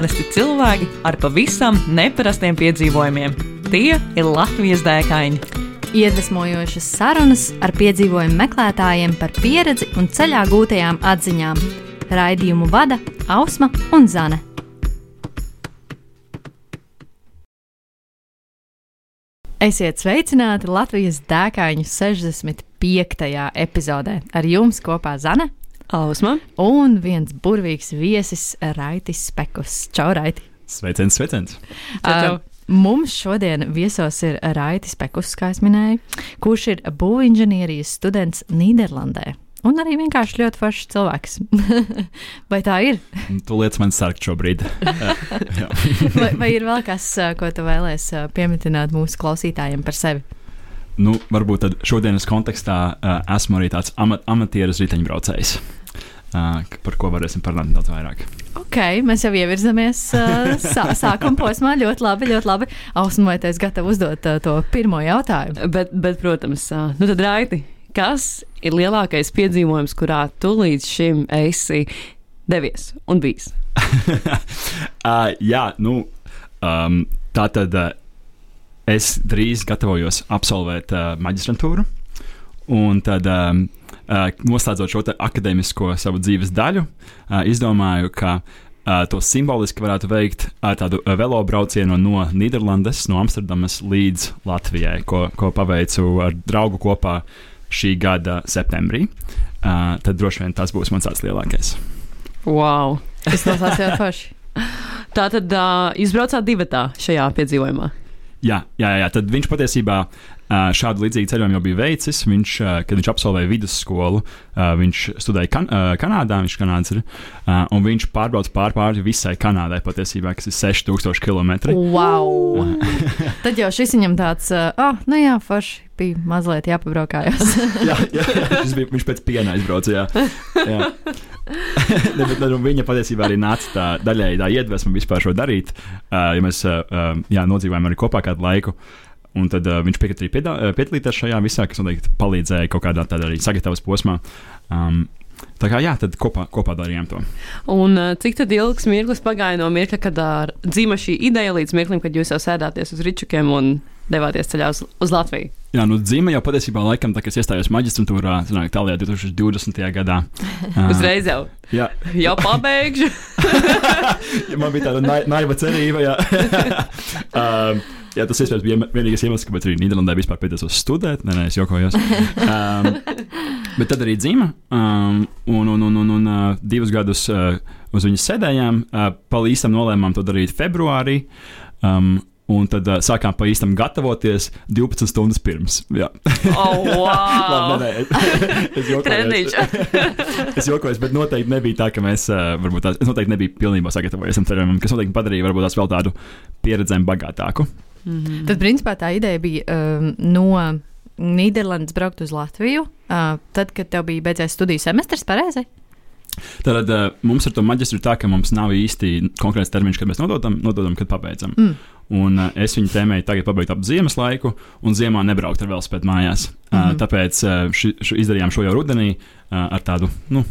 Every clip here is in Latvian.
Parasti cilvēki ar pavisam neparastiem piedzīvojumiem. Tie ir Latvijas dēkaini. Iedvesmojošas sarunas ar piedzīvojumu meklētājiem par pieredzi un ceļā gūtajām atziņām. Raidījumu vada Ausma un Zane. Esiet sveicināti Latvijas dēkaņu 65. epizodē. Ar jums kopā Zane Ausma. un viens burvīgs viesis Raitis Spekus. Čau, Raiti! Sveiciens, sveiciens! Uh, Mums šodien viesos ir Raitis Pekus, kā es minēju, kurš ir būvinženierijas students Nīderlandē. Un arī vienkārši ļoti foršs cilvēks. vai tā ir? Tu lietas man sarkt šobrīd. Vai, vai ir vēl kas, ko tu vēlēsies pieminēt mūsu klausītājiem par sevi? Nu, varbūt tad šodienas kontekstā uh, esmu arī tāds ama amatieris riteņbraucējs, uh, par ko varēsim parunāt daudz vairāk. Ok, mēs jau ievirzamies uh, sā, sākuma posmā. Ļoti labi, ļoti labi. Ausma, vai tu esi gatava uzdot uh, to pirmo jautājumu? Bet, bet, protams, ā, nu tad raiti. Kas ir lielākais piedzīvojums, kurā tu līdz šim esi devies un bijis? uh, jā, nu, um, tā tad uh, es drīz gatavojos absolvēt uh, maģistrantūru. Un tad, um, uh, noslēdzot šo akadēmisko savu dzīves daļu, uh, izdomāju, ka uh, to simboliski varētu veikt ar tādu velobraucienu no Nīderlandes, no Amsterdamas līdz Latvijai, ko, ko paveicu ar draugu kopā šī gada septembrī. Uh, tad droši vien tas būs mans tāds lielākais. Wow! Es lasās jau forši. Tā tad uh, izbraucāt divatā šajā piedzīvojumā. Jā, jā, jā, tad viņš patiesībā šādu līdzīgu ceļojumu jau bija veicis. Viņš, ā, kad viņš absolvēja vidusskolu, ā, viņš studēja kan Kanādā, viņš Kanādas, ir, un viņš pārbrauca pār pāri visai Kanādai, patiesībā, kas ir 6000 km. Wow! Tad jau šis viņam tāds, ah, uh, nu jā, forši bija mazliet jāpabraukājās. jā, jā, viņš, bija, viņš pēc piena aizbrauca. Jā. Jā. ne, bet, nu, viņa patiesībā arī nāca tā daļēji tā iedvesma vispār šo darīt. Uh, ja mēs uh, jā, nodzīvojām arī kopā kādu laiku. Un tad uh, viņš piekrita arī piedā, piedalīties šajā visā, kas noteikti palīdzēja kaut kādā tādā arī sagatavas posmā. Um, tā kā jā, tad kopā, kopā darījām to. Un cik tad ilgs mirklis pagāja no mirkļa, kad dzima šī ideja, līdz mirklim, kad jūs jau sēdāties uz ričukiem un devāties ceļā uz, uz Latviju? Jā, nu dzīve jau patiesībā laikam, tā, kad es iestājos maģistrantūrā, sanāk, tālajā 2020. gadā. Uzreiz jau, Jā, jau pabeigšu. ja man bija tāda nai naiva cerība. Jā. um, jā, tas iespējams bija vienīgais iemesls, kāpēc arī Nīderlandē vispār pieteicis studēt. Nē, nē, es jokojos. Um, bet tad arī dzīva. Um, un, un, un, un, un uh, divus gadus uh, uz viņas sēdējām. Uh, pa īstam nolēmām to darīt februārī. Um, Un tad uh, sākām pa īstam gatavoties 12 stundas pirms. Jā, Oh, wow! Labi, nē, nē, es. Treniņš. es jokojos, bet noteikti nebija tā, ka mēs, uh, varbūt, tā, es noteikti nebiju pilnībā sagatavojies tam ceļojumam, kas noteikti padarīja varbūt tās vēl tādu pieredzējumu bagātāku. Tad, principā, tā ideja bija um, no Nīderlandes braukt uz Latviju, uh, tad, kad tev bija beidzies studiju semestris, pareizi? Tad uh, mums ar to maģistru ir tā, ka mums nav īsti konkrēts termiņš, kad mēs nododam, nododam kad pabeidzam. Mm. Un uh, es viņu tēmēju tagad pabeigt ap ziemas laiku, un ziemā nebraukt ar velospēdu mājās. Mm -hmm. uh, tāpēc uh, ši, ši, izdarījām šo jau rudenī uh, ar tādu, nu,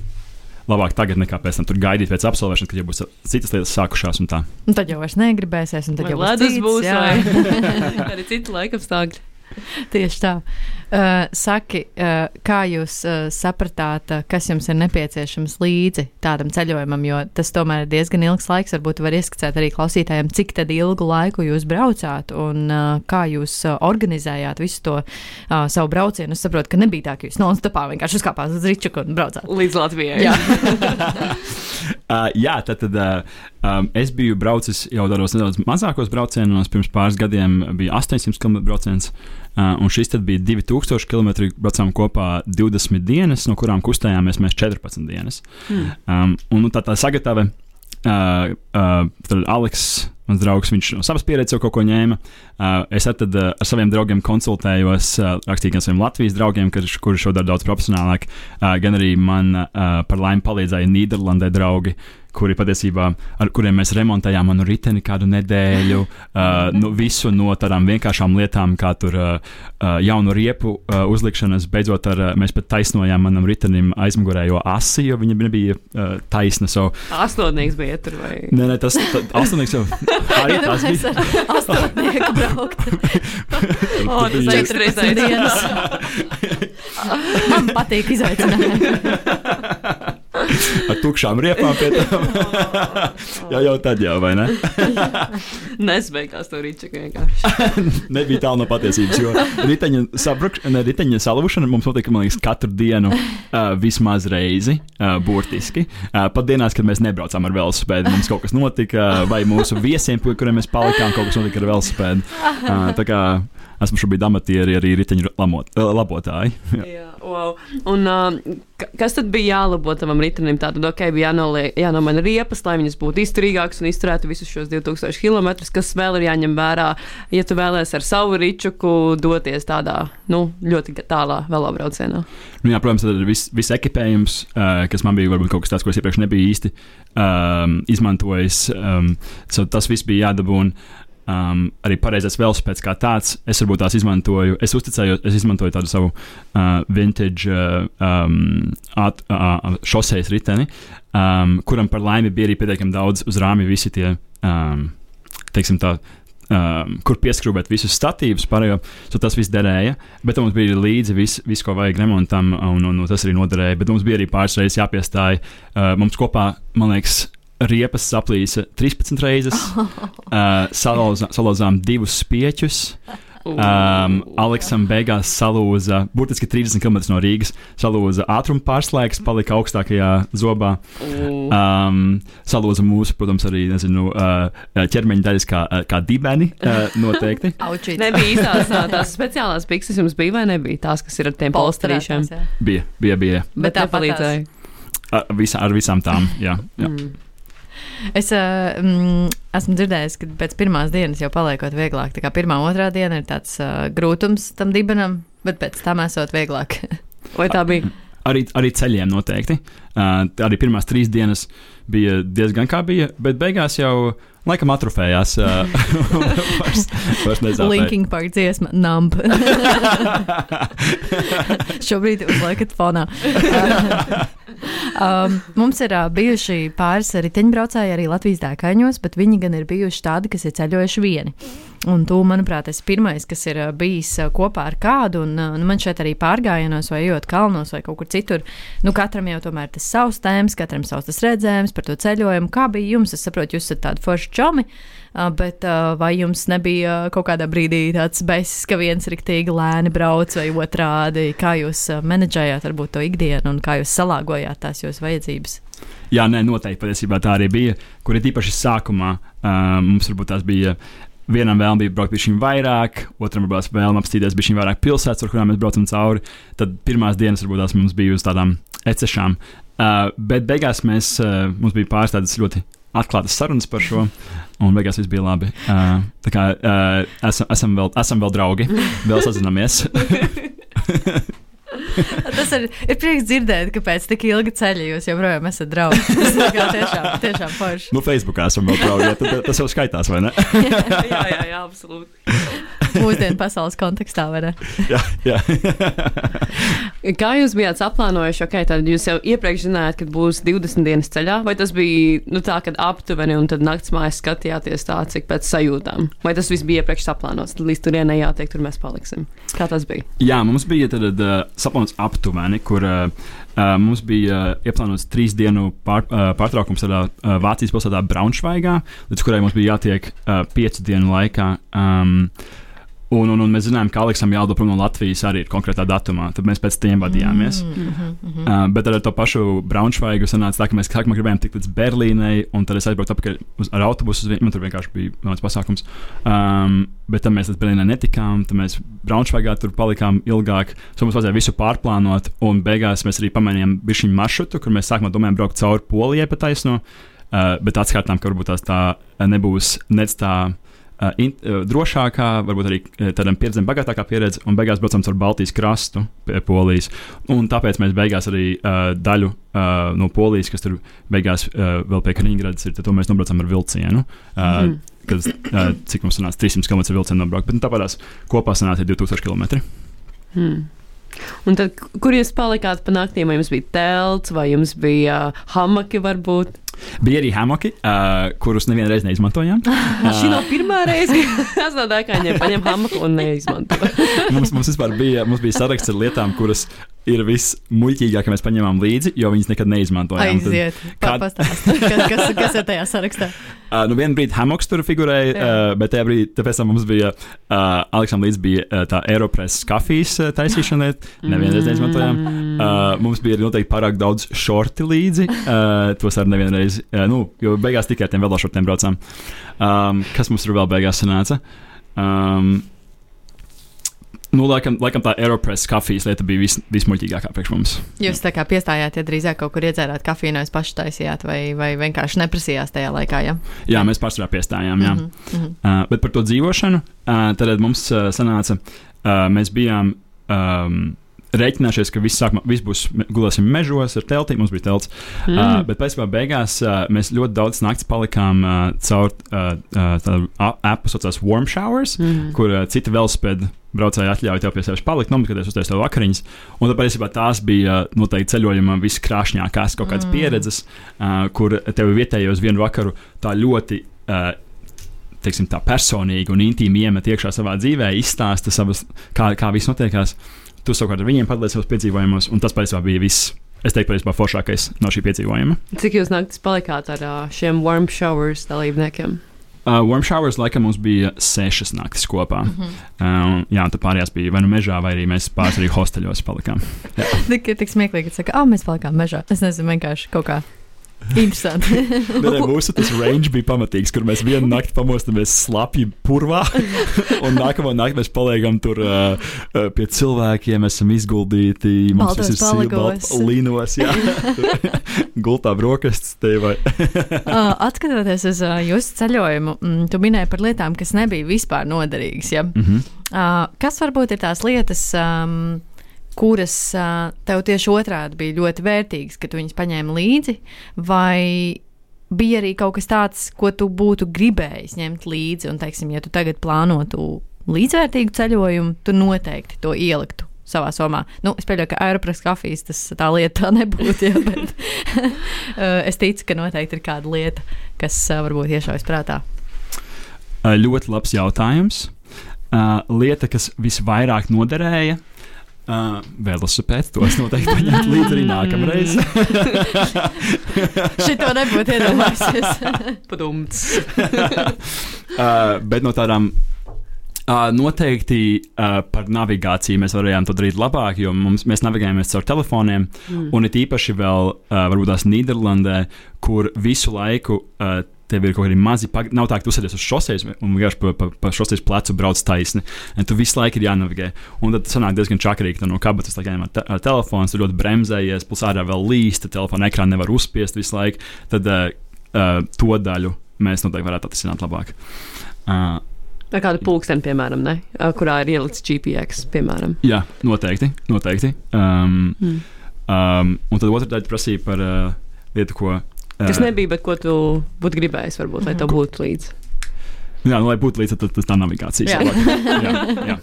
labāk tagad nekā pēc tam tur gaidīt pēc absolvēšanas, kad jau būs citas lietas sākušās un tā. Un tad jau vairs negribēsies, un tad Vai jau būs ledus cits, būs, jā. vai arī citi laikapstākļi. Tieši tā. Uh, saki, uh, kā jūs uh, sapratāt, uh, kas jums ir nepieciešams līdzi tādam ceļojumam, jo tas tomēr ir diezgan ilgs laiks. Varbūt var ieskicēt arī klausītājiem, cik tad ilgu laiku jūs braucāt un uh, kā jūs uh, organizējāt visu to uh, savu braucienu. Es saprotu, ka nebija tā, ka jūs non-stopā vienkārši uzkāpāt uz Ričuku un braucāt. Līdz Latvijai. Jā. Uh, jā, tad, tad uh, um, es biju braucis jau tādos nedaudz mazākos braucienos. Pirms pāris gadiem bija 800 km brauciens, uh, un šis tad bija 2000 km. Braucām kopā 20 dienas, no kurām kustējāmies mēs 14 dienas. Hmm. Um, un nu, tā tā sagatave, uh, uh, tad Aleks Mans draugs, viņš no savas pieredzes jau kaut ko ņēma. Uh, es tad uh, ar saviem draugiem konsultējos, uh, rakstīju gan saviem Latvijas draugiem, kurš kur šo dara daudz profesionālāk, gan arī man par laimi palīdzēja Nīderlandē draugi, kuri patiesībā, ar kuriem mēs remontējām manu riteni kādu nedēļu, uh, nu, visu no tādām vienkāršām lietām, kā tur uh, jaunu riepu uh, uzlikšanas, beidzot ar, uh, mēs pat taisnojām manam ritenim aizmugurējo asi, jo viņa nebija uh, taisna. So, Astotnieks bija tur vai? nē, nē, tas astotnieks jau arī tas bija. Astotnieku braukt. O, tas bija- ir reizes dienas. Man patīk izaicinājumi. Ar tukšām riepām pie tam. jā, jau tad jau, vai ne? Nesbeigās to rīčaku vienkārši. Nebija tālu no patiesības, jo riteņa, sabrukš, ne, riteņa salūšana mums notika, man liekas, katru dienu uh, vismaz reizi, uh, burtiski. Uh, pat dienās, kad mēs nebraucām ar velosipēdu, mums kaut kas notika, vai mūsu viesiem, pie kuriem mēs palikām, kaut kas notika ar velosipēdu. Uh, tā kā esmu šobrīd amatieri, arī riteņu lamot, uh, labotāji. Jā. Jā, wow. Un, uh, ka- kas tad bija jālabo tavam ritenim? Tātad, ok, bija jānomaina riepas, lai viņas būtu izturīgākas un izturētu visus šos 2000 km. Kas vēl ir jāņem vērā, ja tu vēlēsies ar savu rīčuku doties tādā nu, ļoti tālā velobraucienā? Nu, jā, protams, tad ir viss vis ekipējums, uh, kas man bija varbūt kaut kas tāds, ko es iepriekš nebiju īsti um, izmantojis. Um, so tas viss bija jādabūna. Um, arī pareizais velospēds kā tāds, es varbūt tās izmantoju. Es uzticēju, es izmantoju tādu savu uh, vintage uh, um, at, uh, šoseis riteni, um, kuram par laimi bija arī pietiekami daudz uz rāmja visi tie, um, teiksim tā, um, kur pieskrūvēt visus statīvus, pārējo, so tas viss derēja. Bet mums bija līdzi viss, vis, ko vajag remontam, un, un, un tas arī noderēja. Bet mums bija arī pāris reizes jāpiestāj. Uh, mums kopā, man liekas, riepas saplīsa 13 reizes, uh, salauza, salauzām divus spieķus. Um, Aleksam beigās salūza, burtiski 30 km no Rīgas, salūza ātruma pārslēgs, palika augstākajā zobā. Um, salūza mūsu, protams, arī nezinu, uh, ķermeņa daļas kā, kā dibeni, uh, noteikti. Nebija īstās ā, tās speciālās pikses, jums bija vai nebija tās, kas ir ar tiem polsterīšiem? Bija, bija, bija. Bet Bet tāpat nepalīdzēja. Uh, visā, ar visām tām. Jā, jā. Mm. Es uh, mm, esmu dzirdējis, ka pēc pirmās dienas jau paliekot vieglāk. Tā kā pirmā, otrā diena ir tāds uh, grūtums tam dibenam, bet pēc tam esot vieglāk. Vai tā bija? Arī, arī ceļiem noteikti. Uh, arī pirmās trīs dienas bija diezgan kā bija, bet beigās jau laikam atrofējās. Vairs, vairs. Linking Park dziesma, numb. Šobrīd uzliekat fonā. um, mums ir uh, bijuši pāris riteņbraucēji arī Latvijas dēkaņos, bet viņi gan ir bijuši tādi, kas ir ceļojuši vieni. Un tu, manuprāt, esi pirmais, kas ir bijis kopā ar kādu. Un, nu, man šeit arī pārgājienos, vai ejot kalnos, vai kaut kur citur. Nu, katram jau tomēr tas savs tēmas, katram savs tas redzējums par to ceļojumu. Kā bija jums? Es saprotu, jūs esat tādi forši čomi, bet vai jums nebija kaut kādā brīdī tāds besis, ka viens riktīgi lēni brauc vai otrādi? Kā jūs menedžējāt varbūt to ikdienu un kā jūs salāgojāt tās jūsu vajadzības? Jā, nē, noteikti patiesībā tā arī bija. Kur ir īpaši sākumā uh, mums varbūt tās bija. Vienam vēlam bija braukt viņa vairāk, otram tās vēlam apstīties viņa vairāk pilsētas, ar kurām mēs braucam cauri. Tad pirmās dienas varbūt tās mums bija uz tādām ecešām. Uh, bet beigās mēs, uh, mums bija pāris tādas ļoti atklātas sarunas par šo, un beigās viss bija labi. Uh, tā kā uh, esam, esam, vēl, esam vēl draugi, vēl sazināmies. Tas ir, ir prieks dzirdēt, ka pēc tik ilga ceļa jūs joprojām esat draugi. Tas ir tiešām, tiešām forši. nu, Facebookā esam vēl draugi, ja, tad tas jau skaitās, vai ne? jā, jā, jā, absolūti. Mūsdienu pasaules kontekstā, jā, jā. Kā jūs bijāt saplānojuši? Okay, tad jūs jau iepriekš zinājāt, ka būs 20 dienas ceļā, vai tas bija nu, tā, ka aptuveni un tad naktas mājās skatījāties tā, cik pēc sajūtām? Vai tas viss bija iepriekš saplānots, tad līdz turienei jātiek, tur mēs paliksim? Kā tas bija? Jā, mums bija tad, uh, saplānots aptuveni, kur uh, uh, mums bija uh, ieplānots trīs dienu pār, uh, pārtraukums tādā uh, Vācijas pilsētā Braunšvaigā, līdz kurai mums bija jātiek uh, piecu dienu laikā. Um, Un, un, un mēs zinājām, ka Aleksam jālido prom no Latvijas arī ir konkrētā datumā. Tad mēs pēc tam vadījāmies. Mm -hmm. uh, bet ar to pašu Braunšvaigu sanāca tā, ka mēs sākumā gribējām tikt līdz Berlīnei, un tad es aizbraucu atpakaļ uz, ar autobusu. Uz, man tur vienkārši bija viens pasākums. Um, bet tad mēs līdz Berlīnai netikām. Tad mēs Braunšvaigā tur palikām ilgāk. So mums vajadzēja visu pārplānot, un beigās mēs arī pamainījām bišķiņu maršrutu, kur mēs sākumā domājām braukt cauri Polijai pa taisno. uh, bet atskaitām, ka varbūt tās tā nebūs nec tā. Uh, in, uh, drošākā, varbūt arī uh, tādam pieredzēm bagātākā pieredze, un beigās braucam caur Baltijas krastu pie Polijas. Un tāpēc mēs beigās arī uh, daļu uh, no Polijas, kas tur beigās uh, vēl pie Kaliningradas ir, to mēs nobraucam ar vilcienu. Uh, mm. Kad, uh, cik mums sanāca 300 km vilcienu nobraukt, bet nu, tāpēc kopā sanāca 2000 km. Hmm. Un tad, kur jūs palikāt pa naktīm? Vai jums bija telts, vai jums bija hamaki varbūt? Bija arī hamaki, uh, kurus nevienu reizi neizmantojām. Uh, Šī nav pirmā reize, kad es no dēkaņiem paņēmu hamaku un neizmantoju. mums, mums vispār bija, mums bija saraksts ar lietām, kuras ir vismuļķīgāk, ka mēs paņēmām līdzi, jo viņas nekad neizmantojām. Aiziet, Kad... kas, kas, kas ir tajā sarakstā? Uh, nu, vienā brīdī hamoks tur figurēja, uh, bet tajā brīdī, tāpēc mums bija, uh, Aleksam līdz bija uh, tā Eiropas kafijas uh, taisīšana, nevienu reizi neizmantojām. Uh, mums bija noteikti pārāk daudz šorti līdzi, uh, tos arī nevienu reizi, uh, nu, jo beigās tikai ar tiem velošortiem braucām. Um, kas mums tur vēl beigās sanāca? Um, Nu, laikam, laikam tā Aeropress kafijas lieta bija vis, vismuļķīgākā priekš mums. Jūs tā kā piestājāt, ja drīzāk kaut kur iedzērāt kafiju, nevis paši taisījāt, vai, vai vienkārši neprasījās tajā laikā? Ja? Jā, mēs pārsvarā piestājām. Jā. Mm -hmm. uh, bet par to dzīvošanu, uh, tad mums uh, sanāca, uh, mēs bijām. Um, Rēķināšies, ka viss, sākumā, viss būs gulēsim mežos ar telti, mums bija telts. Mm. Uh, bet pēc tam beigās uh, mēs ļoti daudz naktas palikām uh, caur uh, uh, tādu apku, kas saucās Warm Showers, mm. kur uh, citi velospēdi braucēji atļauj tev pie sevis palikt, nometieties uz tevis vakariņas. Un tāpēc tās bija noteikti ceļojuma viskrāšņākās kaut kādas mm. pieredzes, uh, kur tev vietējos vienu vakaru tā ļoti. Uh, Teiksim, tā personīgi un intīmi iemet iekšā savā dzīvē, izstāsta savas, kā, kā viss notiekās. Tu savukārt ar viņiem padalies savos piedzīvojumos, un tas patiesībā bija viss. Es teiktu, ka tas bija foršākais no šī piedzīvojuma. Cik jūs naktis palikāt ar šiem warm showers dalībniekiem? Uh, warm showers laikam mums bija sešas naktis kopā. Mm -hmm. uh, jā, tā pārējās bija vai nu mežā, vai arī mēs pāris arī hosteļos palikām. tik, tik smieklīgi, ka saka, ah, mēs palikām mežā. Es nezinu, vienkārši kaut kā Interesanti. ne, ne, mūsu tas range bija pamatīgs, kur mēs vienu nakti pamostamies slapji purvā, un nākamā naktī mēs paliekam tur uh, pie cilvēkiem, esam izguldīti. Mums tas ir silts, līnos, jā, gultā brokastis te vai. uh, atskatoties uz uh, jūsu ceļojumu, mm, tu minēji par lietām, kas nebija vispār noderīgas. Ja? Mm -hmm. uh, kas varbūt ir tās lietas? Um, kuras tev tieši otrādi bija ļoti vērtīgas, ka tu viņus paņēmi līdzi, vai bija arī kaut kas tāds, ko tu būtu gribējis ņemt līdzi, un, teiksim, ja tu tagad plānotu līdzvērtīgu ceļojumu, tu noteikti to ieliktu savā somā. Nu, es pieļauju, ka aeroprāts kafijas tas tā lieta tā nebūtu, ja, bet es ticu, ka noteikti ir kāda lieta, kas varbūt iešaujas prātā. Ļoti labs jautājums. Lieta, kas visvairāk noderēja, Uh, velosipēds tos noteikti paņemt līdzi arī nākamreiz. Šito nebūtu iedomājies. Padumts. uh, bet no tādām Uh, noteikti uh, par navigāciju mēs varējām to darīt labāk, jo mums, mēs navigējamies caur telefoniem. Mm. Un it īpaši vēl, uh, varbūt tās Nīderlandē, kur visu laiku uh, tev ir kaut kādi mazi, pag... nav tā, ka tu sēdies uz šoseis un vienkārši pa, pa, pa šoseis plecu brauc taisni. Tu visu laiku ir jānavigē. Un tad sanāk diezgan čakarīgi, ka no kabatas tā kā ar, te, ar telefonu, tu ļoti bremzējies, plus ārā vēl līsta, telefona ekrāna nevar uzspiest visu laiku. Tad uh, uh, to daļu mēs noteikti varētu atrisināt labāk. Uh, Vai kādu pulksteni, piemēram, ne? kurā ir ielikts GPS, piemēram? Jā, noteikti. noteikti. Um, mm. um, un tad otrā daļa prasīja par uh, lietu, ko Kas nebija, bet ko tu būtu gribējis, varbūt, lai tev būtu līdzi. Jā, nu, lai būtu līdzi, tad tas tā navigācija. Jā, jā, jā.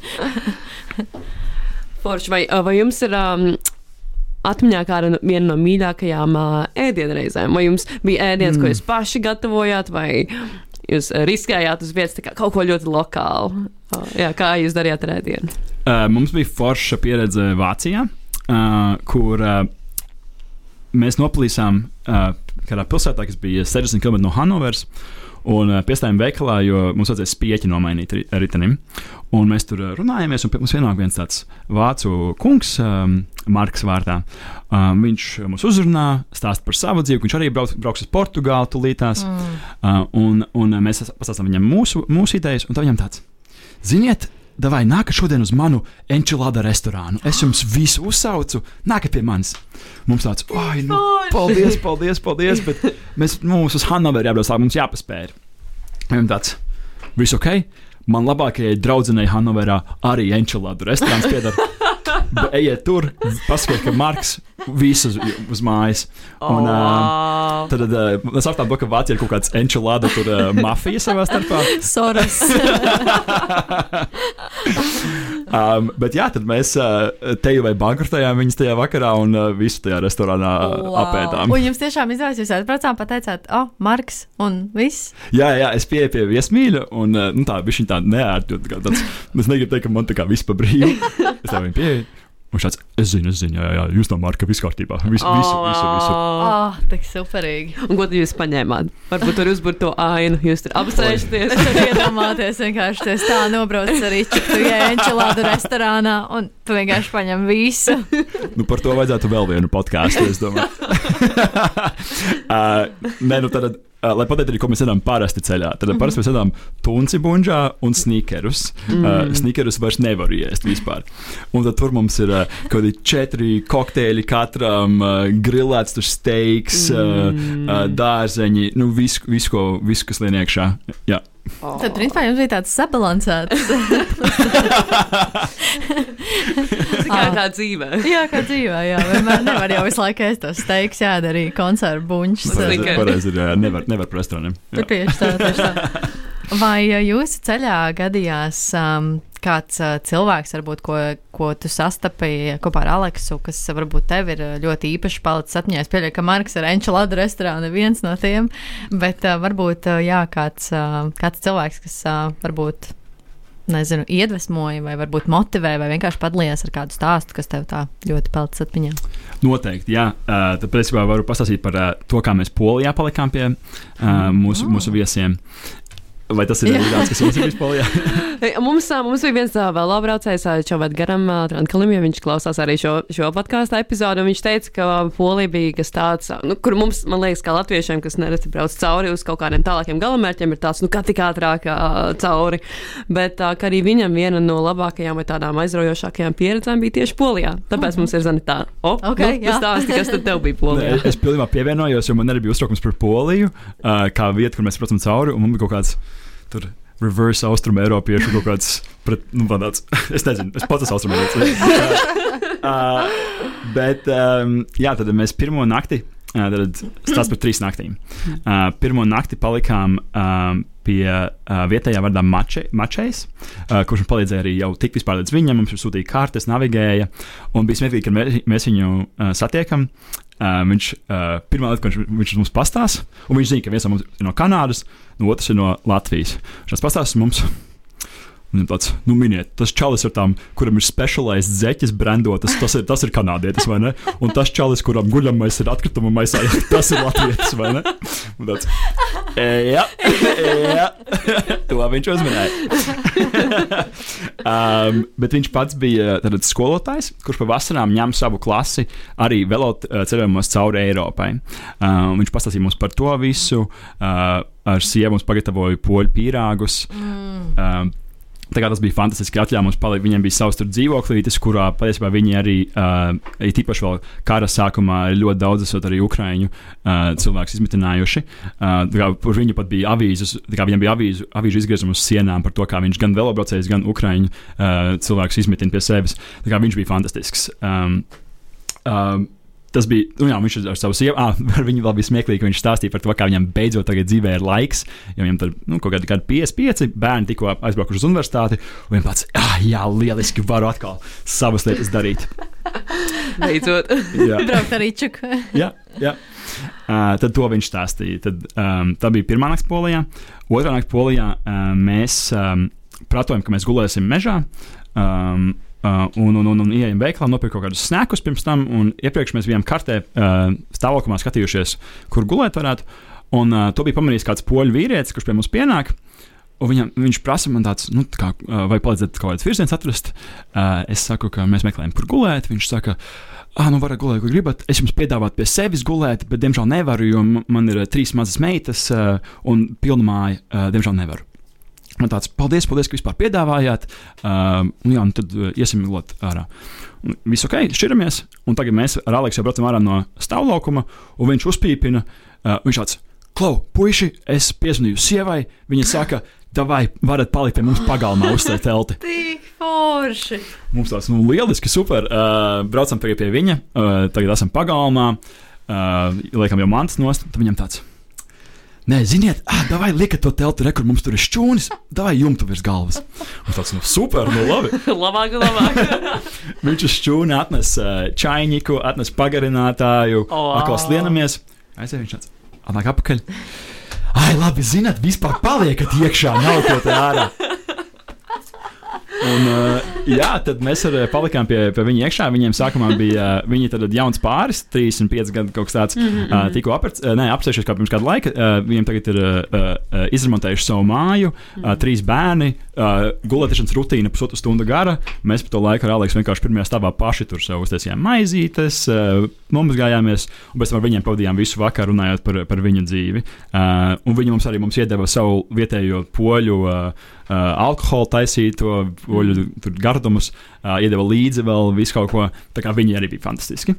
Forši, vai, vai jums ir um, atmiņā kāda no, viena no mīļākajām uh, ēdienreizēm? Vai jums bija ēdiens, mm. ko jūs paši gatavojāt, vai jūs riskējāt uz vietas kā, kaut ko ļoti lokālu? Uh, jā, kā jūs darījāt ar ēdienu? Uh, mums bija forša pieredze Vācijā, uh, kur uh, mēs noplīsām. Uh, kādā pilsētā, kas bija 60 km no Hanovers. Un uh, piestājām veikalā, jo mums vajadzēja spieķi nomainīt ritenim. Un mēs tur runājāmies, un mums vienāk viens tāds vācu kungs, um, Marks Vārtā. Um, viņš mums uzrunā, stāsta par savu dzīvi, viņš arī brauc, brauks uz Portugāli tūlītās. Mm. Uh, un, un mēs pastāstām viņam mūsu, mūsu idejas, un tā viņam tāds - ziniet, vai nākat šodien uz manu enčilāda restorānu. Es jums visu uzsaucu, nākat pie manis. Mums tāds, oi, nu, paldies, paldies, paldies, bet mēs, mums uz Hanoveru jābrauc, mums jāpaspēj. Viņam tāds, viss ok? Man labākajai draudzenei Hanoverā arī enčilādu restorāns pieder. Ejiet tur, pasakiet, ka Marks visu uz, mājas. Un, uh, tad uh, es apstāstu, ka Vācijā ir kaut kāds enčilādu tur uh, mafija savā starpā. Soros. Um, bet jā, tad mēs uh, teju vai bankrotējām viņas tajā vakarā un uh, visu tajā restorānā wow. apēdām. Un jums tiešām izdevās, jūs atbraucām, pateicāt, oh, Marks un viss. Jā, jā, es pieeju pie viesmīļa, un uh, nu, tā bija tā neērta. Es negribu teikt, ka man tā kā viss pa brīvu. Es tā viņu pieeju. Un šāds, es zinu, es zinu, jā, jā, jūs no Marka viss kārtībā. Visu, visu, visu. visu. Oh, tik superīgi. Un ko tad jūs paņēmāt? Varbūt tur uzbūrt to ainu, jūs tur apsēžaties. Es varu iedomāties, vienkārši tas tā nobrauc arī čiktu, ja enčilādu restorānā, un tu vienkārši paņem visu. Nu, par to vajadzētu vēl vienu podkāstu, es domāju. uh, nē, nu tad. Uh, lai pateiktu ko mēs ēdam parasti ceļā. Tad mm -hmm. parasti mēs ēdam tunci buļģā un sneakerus. Mm. Uh, sneakerus vairs nevar iest vispār. Un tad tur mums ir uh, kaut kādi četri kokteļi katram, uh, grilēts tur steiks, mm. uh, uh, dārzeņi, nu visu, visu, ko, visu kas lien iekšā. Jā. Oh. Tad, principā, jums bija tāds sabalansēts. kā tā dzīvē. jā, kā dzīvē, jā. Vienmēr nevar jau visu laiku ēst tos steiks, jā, arī konservu buņšus. Pareizi, pareizi, jā, nevar, nevar par restorāniem. Tieši tā, tieši tā. Vai jūsu ceļā gadījās um, kāds uh, cilvēks, varbūt, ko, ko tu sastapīji kopā ar Aleksu, kas varbūt tev ir ļoti īpaši palicis atmiņā? Es pieļauju, ka Marks ir Enčelāda restorāna viens no tiem, bet uh, varbūt uh, jā, kāds, uh, kāds cilvēks, kas uh, varbūt. Nezinu, iedvesmoja, vai varbūt motivēja, vai vienkārši padalījās ar kādu stāstu, kas tev tā ļoti palicis atmiņā. Noteikti, jā. Uh, tad principā varu pastāstīt par uh, to, kā mēs Polijā palikām pie uh, mūsu, mūsu viesiem. Vai tas ir arī tāds, kas jums ir vispār? mums, mums bija viens vēl braucējs, Čovēt Garam, Trankalim, ja viņš klausās arī šo, šo podkāstu epizodu. Viņš teica, ka Polija bija kas tāds, nu, kur mums, man liekas, kā latviešiem, kas nereti brauc cauri uz kaut kādiem tālākiem galamērķiem, ir tāds, nu, kā tik ātrāk cauri. Bet kā arī viņam viena no labākajām vai tādām aizraujošākajām pieredzēm bija tieši Polijā. Tāpēc mums ir zani tā, o, okay, nu, stāsti, kas tad tev bija Polijā. es pilnībā pievienojos, jo man arī bija uztraukums par Poliju, kā vietu, kur mēs braucam cauri, un man bija kaut kāds tur reverse austrumu eiropiešu kaut kāds. Pret, nu, tāds, es nezinu, es pats esmu austrumu eiropiešu. uh, bet, um, jā, tad mēs pirmo nakti. Uh, tad stāsts par trīs naktīm. Uh, pirmo nakti palikām um, pie uh, vietējā vārdā mače, Mačejs, uh, kurš mums palīdzēja arī jau tik vispār līdz viņam. Mums sūtīja kartes, navigēja. Un bija smieklīgi, ka mēs, mēs viņu uh, satiekam. Uh, viņš uh, pirmā lieta, ko viņš, viņš mums pastāsta, un viņš zina, ka viens no mums ir no Kanādas, no otrs ir no Latvijas. Viņš pastāsta mums. Viņam tāds, nu, miniet, tas čalis ar tām, kuram ir specializēts zeķis, brandotas, tas ir, tas ir kanādietis, vai ne? Un tas čalis, kuram guļamais ir atkrituma maisā, tas ir latvietis, vai ne? Un tāds, e, jā, e, jā, to viņš uzminēja. um, bet viņš pats bija tad, skolotājs, kurš pa vasarām ņem savu klasi arī velot ceļojumos cauri Eiropai. Um, viņš pastāstīja mums par to visu. Uh, ar sievu mums pagatavoja poļu pīrāgus. Mm. Um, Tā kā tas bija fantastiski, atļāva mums palikt. Viņiem bija savs dzīvoklītis, kurā patiesībā viņi arī, uh, tīpaši vēl kara sākumā, ļoti daudz esot arī ukrāņu uh, cilvēkus izmitinājuši. Uh, par viņu pat bija avīzes, viņam bija avīzu, avīžu izgriezums uz sienām par to, kā viņš gan velobraucējs, gan ukrāņu uh, cilvēkus izmitina pie sevis. Kā viņš bija fantastisks. Um, um, Tas bija, nu, jā, viņš ar savu sievu, ah, ar viņu vēl bija smieklīgi, ka viņš stāstīja par to, kā viņam beidzot tagad dzīvē ir laiks, jo viņam tur nu, kaut kādi 55 bērni tikko aizbraukuši uz universitāti, un viņš pats, ah, jā, lieliski varu atkal savas lietas darīt. Beidzot, braukt arī čuk. jā, jā. Uh, tad to viņš stāstīja. Tad, um, tā bija pirmā nakts polijā. Otrā nakts polijā uh, mēs um, pratojam, ka mēs gulēsim mežā. Um, Uh, un, un, un, un ieejam veikalā, nopirkt kaut kādus snēkus pirms tam, un iepriekš mēs bijām kartē uh, stāvoklī skatījušies, kur gulēt varētu. Un uh, to bija pamanījis kāds poļu vīrietis, kurš pie mums pienāk. Un viņam, viņš prasa man tāds, nu, tā kā, uh, vai palīdzēt kaut kādas virsmas atrast. Uh, es saku, ka mēs meklējam, kur gulēt. Viņš saka, ah, nu, varat gulēt, kur gribat. Es jums piedāvātu pie sevis gulēt, bet, diemžēl, nevaru, jo man ir uh, trīs mazas meitas uh, un pilna māja. Uh, diemžēl nevaru. Man tāds, paldies, paldies, ka vispār piedāvājāt. Um, jā, un tad uh, iesim glot ārā. Un Viss ok, šķiramies. Un tagad mēs ar Aleksu braucam ārā no stāvlaukuma, un viņš uzpīpina. Uh, viņš tāds, klau, puiši, es piezvanīju sievai. Viņa saka, vai varat palikt pie mums pagalmā, uzstāt telti. Tik forši! Mums tas nu, lieliski, super. Uh, braucam pie viņa, uh, tagad esam pagalmā, uh, liekam jau mantas nost. Tad viņam tāds. Nē, ziniet, ah, vai liekat to telti, re, kur mums tur ir šķūnis, vai jumtu virs galvas. Un tāds, nu, super, nu, labi. labāk, labāk. Viņš uz šķūni atnes čainiku, atnes pagarinātāju, oh, atkal slienamies. Aiziet, viņš tāds, atnāk apakaļ. Ai, labi, zināt, vispār paliekat iekšā, nav to te ārā. Un, uh, jā, tad mēs ar, uh, palikām pie, pie viņa iekšā. Viņiem sākumā bija uh, viņi tad jauns pāris, 35 gadu kaut kas tāds. Mm -hmm. uh, tikko apsēšies kā pirms kāda laika. Uh, viņiem tagad ir uh, uh, izremontējuši savu māju, uh, trīs bērni, uh, gulēšanas rutīna pusotru stundu gara. Mēs pa to laiku ar Aleksu vienkārši pirmajā stāvā paši tur sev uztaisījām maizītes, uh, nomazgājāmies, un pēc tam ar viņiem pavadījām visu vakaru runājot par, par viņu dzīvi. Uh, un viņi mums arī mums iedeva savu vietējo poļu. Uh, Uh, alkoholu taisīto, poļu mm. gardumus, uh, iedeva līdzi vēl visu kaut ko. Tā kā viņi arī bija fantastiski.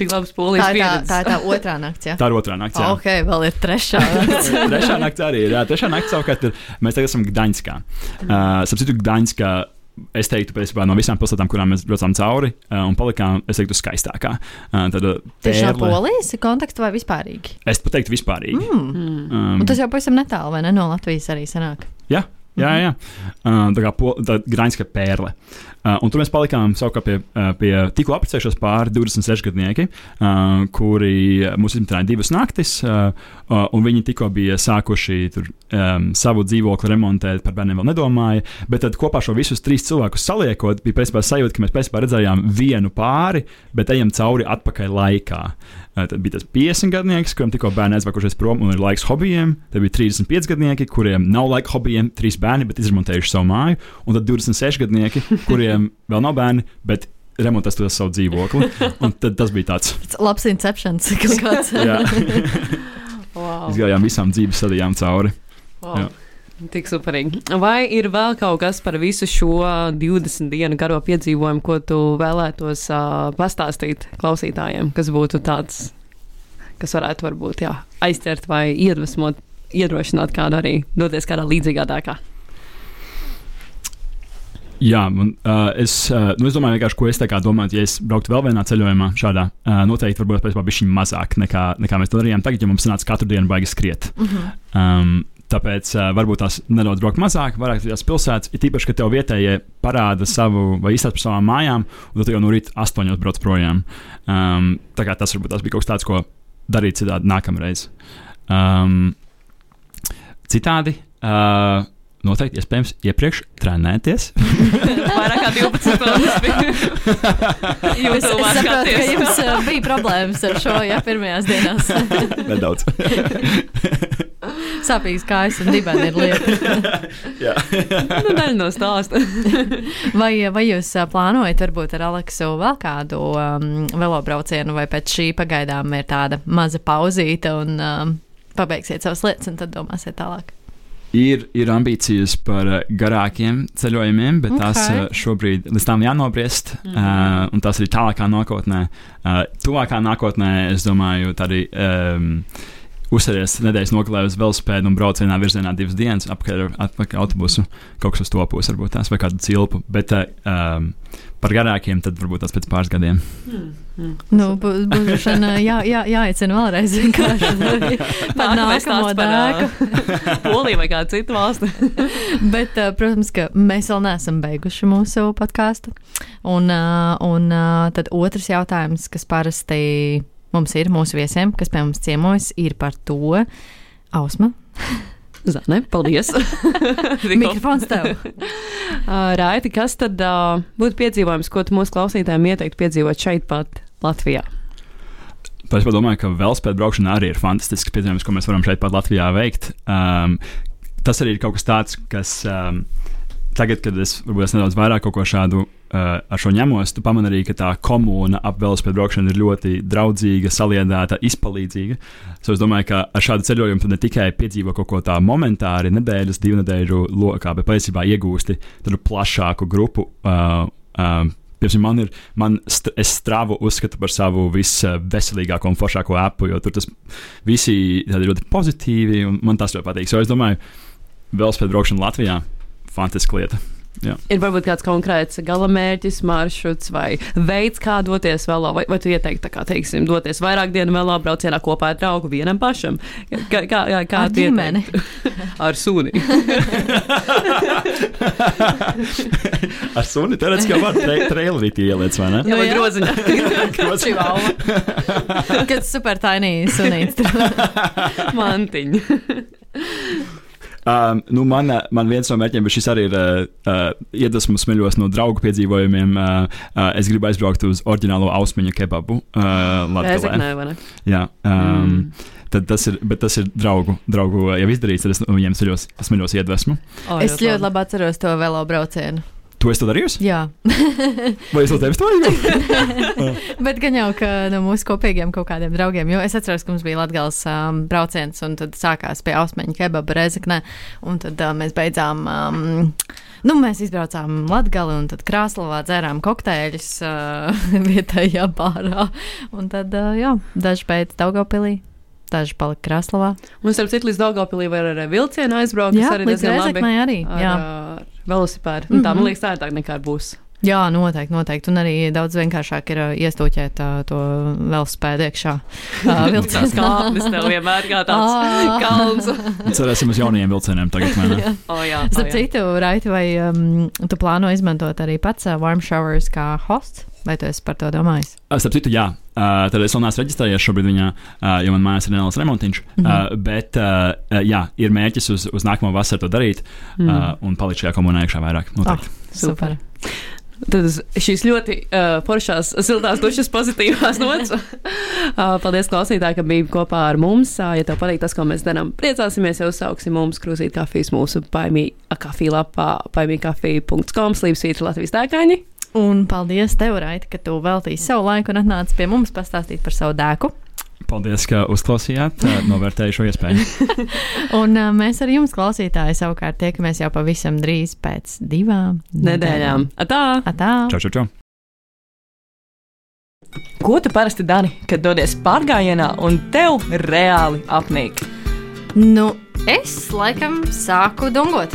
Tik labs Tā polijas tā, pieredze. tā, ir tā otrā nakts. Ja? Tā ir otrā nakts. jā. Ok, vēl ir trešā nakts. Trešā naktis arī ir. Jā, trešā naktis savukārt ir. Mēs tagad esam Gdaņskā. Uh, Sapratu, Gdaņskā. Es teiktu, principā, no visām pilsētām, kurām mēs braucām cauri, uh, un palikām, es teiktu, skaistākā. Uh, tad, uh, Tieši no polijas konteksta vai vispārīgi? Es pat teiktu, vispārīgi. Mm. Mm. Um, Un tas jau pavisam netālu, vai ne? No Latvijas arī sanāk. Jā, jā, jā. Uh, tā kā po- tā Gdaņska pērle. Uh, un tur mēs palikām savukārt pie, uh, pie tikko apprecējušos pāri 26 gadnieki, uh, kuri mūs izmitināja divas naktis, uh, uh, un viņi tikko bija sākuši tur, um, savu dzīvokli remontēt, par bērniem vēl nedomāja. Bet tad kopā šo visus trīs cilvēkus saliekot, bija principā sajūta, ka mēs principā redzējām vienu pāri, bet ejam cauri atpakaļ laikā. Uh, tad bija tas 50 gadnieks, kuriem tikko bērni aizvakušies prom un ir laiks hobijiem. Tad bija 35 gadnieki, kuriem nav laika hobijiem, trīs bērni, bet izremontējuši savu māju. Un tad 26 gadnieki, kuriem vēl nav bērni, bet remontēs to savu dzīvokli. Un tad tas bija tāds. Labs inceptions kaut kāds. Jā, Wow. izgājām visām dzīves sadījām cauri. Wow. Jā. Tik superīgi. Vai ir vēl kaut kas par visu šo 20 dienu garo piedzīvojumu, ko tu vēlētos uh, pastāstīt klausītājiem, kas būtu tāds, kas varētu varbūt jā, aizķert vai iedvesmot, iedrošināt kādu arī doties kādā līdzīgā dēkā? Jā, man, uh, es, uh, nu, es domāju, ko es domāju, ja es brauktu vēl vienā ceļojumā, šādā, uh, noteikti varbūt pēc tam bija mazāk nekā, nekā mēs to darījām. Tagad, ja mums sanāca katru dienu baigi skriet. Um, tāpēc uh, varbūt tās nedaudz braukt mazāk, vairāk tās pilsētas. Ir tīpaši, ka tev vietējie parāda savu vai izstāsta par savām mājām, un tad jau no rīta astoņos brauc projām. Um, tā kā tas varbūt tas bija kaut kas tāds, ko darīt citādi nākamreiz. Um, citādi. Uh, Noteikti, iespējams, iepriekš trenēties. Vairāk kā 12 stundas Jūs es saprotu, ka jums uh, bija problēmas ar šo, ja pirmajās dienās Nedaudz. sāpīgas kājas un dibeni ir lieta. Jā. nu, daļa no stāsta. Vai, vai jūs ā, plānojat varbūt ar Aleksu vēl kādu um, velobraucienu, vai pēc šī pagaidām ir tāda maza pauzīte un um, pabeigsiet savas lietas un tad domāsiet tālāk? Ir, ir ambīcijas par uh, garākiem ceļojumiem, bet okay. tās uh, šobrīd līdz tam jānobriest. Mm -hmm. uh, un tas ir tālākā nākotnē. Uh, tuvākā nākotnē, es domāju, arī. Um, Uzsēties nedēļas nogalē uz velospēdu un brauc vienā virzienā divas dienas, ar atpakaļ autobusu, kaut kas uz to pusi, varbūt tās vai kādu cilpu. Bet uh, um, par garākiem tad varbūt tas pēc pāris gadiem. Nu, būs būs jā, jā, jāicina vēlreiz vienkārši par nākamo dēku. Polija vai kāda cita valsts. Bet, protams, ka mēs vēl neesam beiguši mūsu podkāstu. Un, un tad otrs jautājums, kas parasti mums ir mūsu viesiem, kas pie mums ciemojas, ir par to. Ausma, Zane, paldies. mikrofons tev. Raiti, kas tad uh, būtu piedzīvojums, ko tu mūsu klausītājiem ieteiktu piedzīvot šeit, pat Latvijā? Es domāju, ka velospēda braukšana arī ir fantastisks piedzīvojums, ko mēs varam šeit pat Latvijā veikt. Um, tas arī ir kaut kas tāds, kas um, tagad, kad es varbūt es nedaudz vairāk kaut ko šādu uh, ar šo ņemos, tu pamani arī, ka tā komūna ap velospēdu braukšanu ir ļoti draudzīga, saliedēta, izpalīdzīga. So es domāju, ka ar šādu ceļojumu tu ne tikai piedzīvo kaut ko tādu momentāri, nedēļas, divu nedēļu lokā, bet patiesībā iegūsti tādu plašāku grupu. Uh, uh, Piemēram, man ir, man st es strāvu uzskatu par savu visveselīgāko un foršāko appu, jo tur tas visi ir ļoti pozitīvi, un man tas ļoti patīk. So es domāju, velospēdu braukšana Latvijā - fantastiska lieta. Jā. Ir varbūt kāds konkrēts galamērķis, maršruts vai veids, kā doties vēl, vai, vai tu ieteiktu, kā teiksim, doties vairāk dienu vēl braucienā kopā ar draugu vienam pašam? Kā, kā, kā, kā Ar ģimeni. ar suni. Ar suni teorētiski jau var tre trailerī ieliec, vai ne? Jā, vai jā. groziņā. Groziņā. Kad super tainīgi sunīts. Mantiņa. Um, nu man, uh, man viens no mērķiem, bet šis arī ir uh, uh, iedvesmu smeļos no draugu piedzīvojumiem. Uh, uh, es gribu aizbraukt uz oriģinālo ausmiņu kebabu uh, Latvijā. Rezeknē, vai ne? Jā, um, mm. tad tas ir, bet tas ir draugu, draugu jau izdarīts, tad es no viņiem smeļos, smeļos iedvesmu. O, Es ļoti labi atceros to velo braucienu. Tu esi to darījusi? Jā, Vai es no tevis to darīju? bet gan jau ka no mūsu kopīgiem kaut kādiem draugiem, jo es atceros, ka mums bija Latvijas um, brauciens, un tad sākās pie Ausmeņa kebaba rezeknē, un tad uh, mēs beidzām. Um, Nu, mēs izbraucām Latviju, un tad Krasnodarbā dzērām kokteļus uh, vietējā bārā. Un tad, uh, jā, daži beidz Daugopilī, daži palika Krasnodarbā. Un starp citu, līdz Daugopilī var ar vilcienu aizbraukt. Jā, kas arī līdz diezgan labi Rezeknē arī. ar, Jā. Velosipēdu. Mm -hmm. Tā man liekas, tā ir tā nekā būs. Jā, noteikti, noteikti. Un arī daudz vienkāršāk ir uh, iestūķēt uh, to velospēdu iekšā. Uh, Tas vilcienā. kāpnes tev vienmēr kā tāds Ā. kalns. Cerēsim uz jaunajiem vilcieniem tagad. vai ne? O, jā, o, Starp citu, Raiti, vai um, tu plāno izmantot arī pats uh, warm showers kā hosts? Vai tu esi par to domājis? Starp citu, jā, uh, tad es vēl neesmu reģistrējies šobrīd viņā, uh, jo man mājās ir neliels remontiņš. Mm. -hmm. uh, bet, uh, jā, ir mērķis uz, uz nākamo vasaru to darīt mm. uh, un palikt šajā komunā iekšā vairāk. Noteikti. Super. Tad šīs ļoti uh, foršās, siltās, dušas, pozitīvās nots. uh, paldies, klausītāji, ka bija kopā ar mums. Uh, ja tev patīk tas, ko mēs darām, priecāsimies, ja uzsauksim mums krūzīt kafijas mūsu paimīgā kafija lapā, paimīgkafija.com, slīpsvītra Latvijas dēkaņi. Un paldies tev, Raiti, ka tu veltīji savu laiku un atnāci pie mums pastāstīt par savu dēku. Paldies, ka uzklausījāt, novērtēju šo iespēju. Un mēs ar jums, klausītāji, savukārt tiekamies jau pavisam drīz pēc divām Nedēļām. Atā! Atā! Čau, čau, čau! Ko tu parasti dari, kad dodies pārgājienā un tev reāli apnīk? Nu, es laikam sāku dungot.